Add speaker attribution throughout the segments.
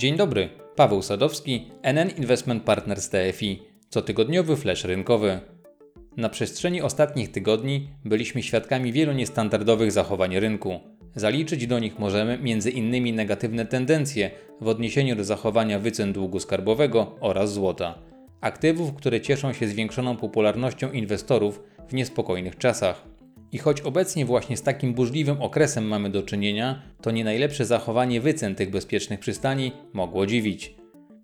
Speaker 1: Dzień dobry, Paweł Sadowski, NN Investment Partners TFI, cotygodniowy flash rynkowy. Na przestrzeni ostatnich tygodni byliśmy świadkami wielu niestandardowych zachowań rynku. Zaliczyć do nich możemy m.in. negatywne tendencje w odniesieniu do zachowania wycen długu skarbowego oraz złota. Aktywów, które cieszą się zwiększoną popularnością inwestorów w niespokojnych czasach. I choć obecnie właśnie z takim burzliwym okresem mamy do czynienia, to nie najlepsze zachowanie wycen tych bezpiecznych przystani mogło dziwić.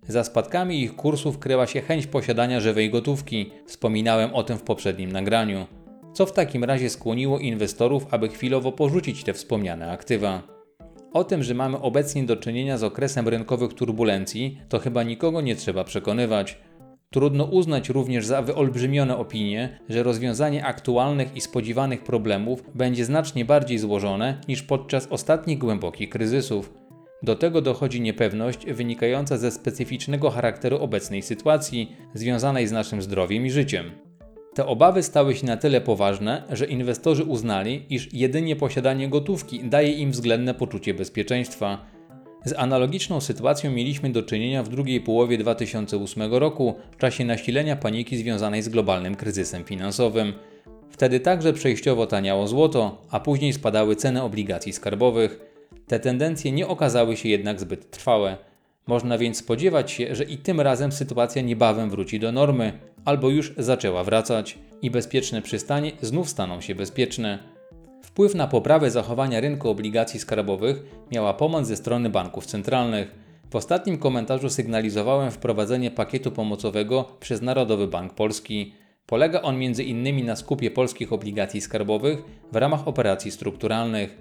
Speaker 1: Za spadkami ich kursów kryła się chęć posiadania żywej gotówki. Wspominałem o tym w poprzednim nagraniu. Co w takim razie skłoniło inwestorów, aby chwilowo porzucić te wspomniane aktywa? O tym, że mamy obecnie do czynienia z okresem rynkowych turbulencji, to chyba nikogo nie trzeba przekonywać. Trudno uznać również za wyolbrzymione opinie, że rozwiązanie aktualnych i spodziewanych problemów będzie znacznie bardziej złożone niż podczas ostatnich głębokich kryzysów. Do tego dochodzi niepewność wynikająca ze specyficznego charakteru obecnej sytuacji, związanej z naszym zdrowiem i życiem. Te obawy stały się na tyle poważne, że inwestorzy uznali, iż jedynie posiadanie gotówki daje im względne poczucie bezpieczeństwa. Z analogiczną sytuacją mieliśmy do czynienia w drugiej połowie 2008 roku, w czasie nasilenia paniki związanej z globalnym kryzysem finansowym. Wtedy także przejściowo taniało złoto, a później spadały ceny obligacji skarbowych. Te tendencje nie okazały się jednak zbyt trwałe. Można więc spodziewać się, że i tym razem sytuacja niebawem wróci do normy, albo już zaczęła wracać i bezpieczne przystanie znów staną się bezpieczne. Wpływ na poprawę zachowania rynku obligacji skarbowych miała pomoc ze strony banków centralnych. W ostatnim komentarzu sygnalizowałem wprowadzenie pakietu pomocowego przez Narodowy Bank Polski. Polega on m.in. na skupie polskich obligacji skarbowych w ramach operacji strukturalnych.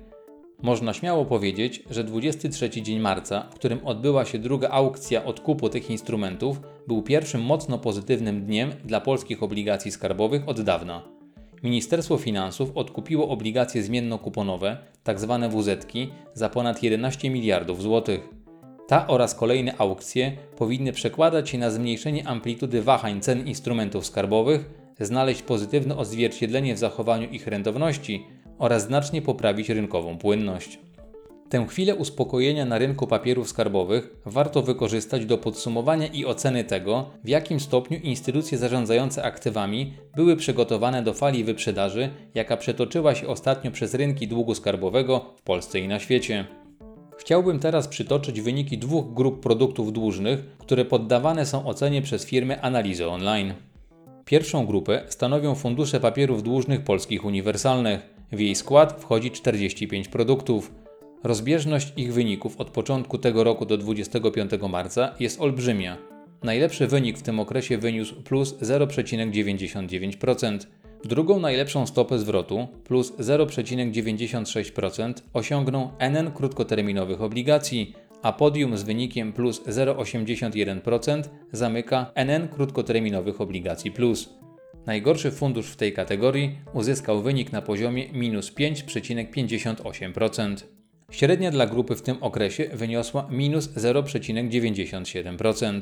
Speaker 1: Można śmiało powiedzieć, że 23 dzień marca, w którym odbyła się druga aukcja odkupu tych instrumentów, był pierwszym mocno pozytywnym dniem dla polskich obligacji skarbowych od dawna. Ministerstwo Finansów odkupiło obligacje zmienno-kuponowe, tzw. Tak WZ, za ponad 11 miliardów złotych. Ta oraz kolejne aukcje powinny przekładać się na zmniejszenie amplitudy wahań cen instrumentów skarbowych, znaleźć pozytywne odzwierciedlenie w zachowaniu ich rentowności oraz znacznie poprawić rynkową płynność. Tę chwilę uspokojenia na rynku papierów skarbowych warto wykorzystać do podsumowania i oceny tego, w jakim stopniu instytucje zarządzające aktywami były przygotowane do fali wyprzedaży, jaka przetoczyła się ostatnio przez rynki długu skarbowego w Polsce i na świecie. Chciałbym teraz przytoczyć wyniki dwóch grup produktów dłużnych, które poddawane są ocenie przez firmy analizy online. Pierwszą grupę stanowią fundusze papierów dłużnych polskich uniwersalnych. W jej skład wchodzi 45 produktów. Rozbieżność ich wyników od początku tego roku do 25 marca jest olbrzymia. Najlepszy wynik w tym okresie wyniósł plus 0,99%. Drugą najlepszą stopę zwrotu, plus 0,96%, osiągnął NN krótkoterminowych obligacji, a podium z wynikiem plus 0,81% zamyka NN krótkoterminowych obligacji plus. Najgorszy fundusz w tej kategorii uzyskał wynik na poziomie minus 5,58%. Średnia dla grupy w tym okresie wyniosła minus 0,97%.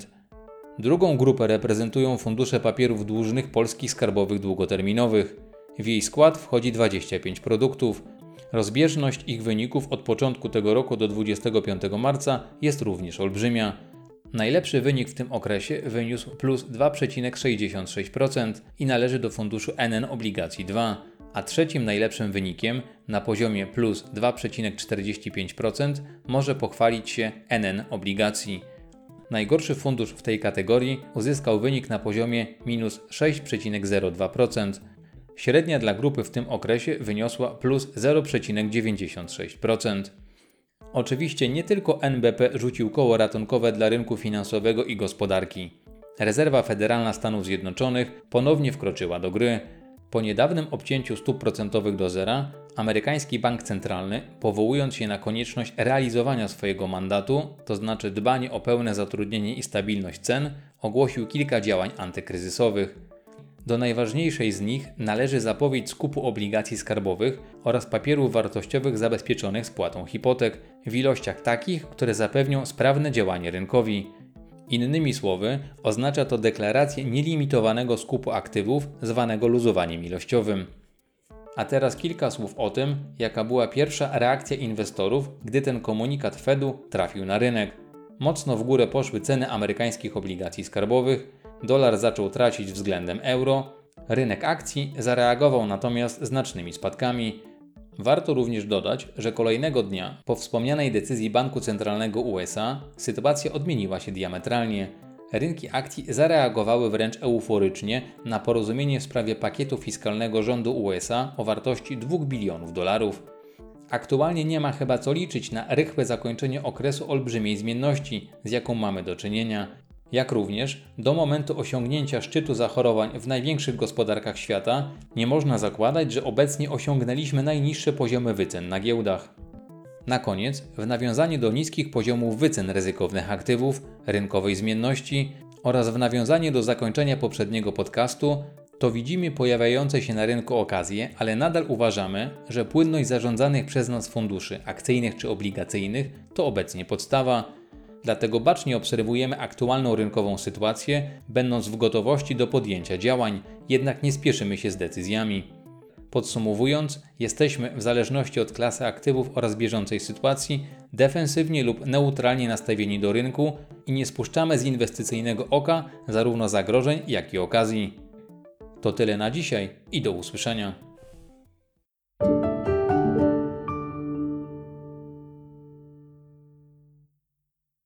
Speaker 1: Drugą grupę reprezentują fundusze papierów dłużnych polskich skarbowych długoterminowych. W jej skład wchodzi 25 produktów. Rozbieżność ich wyników od początku tego roku do 25 marca jest również olbrzymia. Najlepszy wynik w tym okresie wyniósł plus 2,66% i należy do funduszu NN Obligacji 2, a trzecim najlepszym wynikiem na poziomie plus 2,45% może pochwalić się NN Obligacji. Najgorszy fundusz w tej kategorii uzyskał wynik na poziomie minus 6,02%. Średnia dla grupy w tym okresie wyniosła plus 0,96%. Oczywiście nie tylko NBP rzucił koło ratunkowe dla rynku finansowego i gospodarki. Rezerwa Federalna Stanów Zjednoczonych ponownie wkroczyła do gry. Po niedawnym obcięciu stóp procentowych do zera, amerykański bank centralny, powołując się na konieczność realizowania swojego mandatu, to znaczy dbanie o pełne zatrudnienie i stabilność cen, ogłosił kilka działań antykryzysowych. Do najważniejszej z nich należy zapowiedź skupu obligacji skarbowych oraz papierów wartościowych zabezpieczonych spłatą hipotek w ilościach takich, które zapewnią sprawne działanie rynkowi. Innymi słowy, oznacza to deklarację nielimitowanego skupu aktywów, zwanego luzowaniem ilościowym. A teraz kilka słów o tym, jaka była pierwsza reakcja inwestorów, gdy ten komunikat Fedu trafił na rynek. Mocno w górę poszły ceny amerykańskich obligacji skarbowych, dolar zaczął tracić względem euro, rynek akcji zareagował natomiast znacznymi spadkami. Warto również dodać, że kolejnego dnia po wspomnianej decyzji Banku Centralnego USA sytuacja odmieniła się diametralnie. Rynki akcji zareagowały wręcz euforycznie na porozumienie w sprawie pakietu fiskalnego rządu USA o wartości 2 bilionów dolarów. Aktualnie nie ma chyba co liczyć na rychłe zakończenie okresu olbrzymiej zmienności, z jaką mamy do czynienia, jak również do momentu osiągnięcia szczytu zachorowań w największych gospodarkach świata nie można zakładać, że obecnie osiągnęliśmy najniższe poziomy wycen na giełdach. Na koniec, w nawiązaniu do niskich poziomów wycen ryzykownych aktywów, rynkowej zmienności oraz w nawiązaniu do zakończenia poprzedniego podcastu, to widzimy pojawiające się na rynku okazje, ale nadal uważamy, że płynność zarządzanych przez nas funduszy akcyjnych czy obligacyjnych to obecnie podstawa. Dlatego bacznie obserwujemy aktualną rynkową sytuację, będąc w gotowości do podjęcia działań, jednak nie spieszymy się z decyzjami. Podsumowując, jesteśmy w zależności od klasy aktywów oraz bieżącej sytuacji defensywnie lub neutralnie nastawieni do rynku i nie spuszczamy z inwestycyjnego oka zarówno zagrożeń, jak i okazji. To tyle na dzisiaj i do usłyszenia.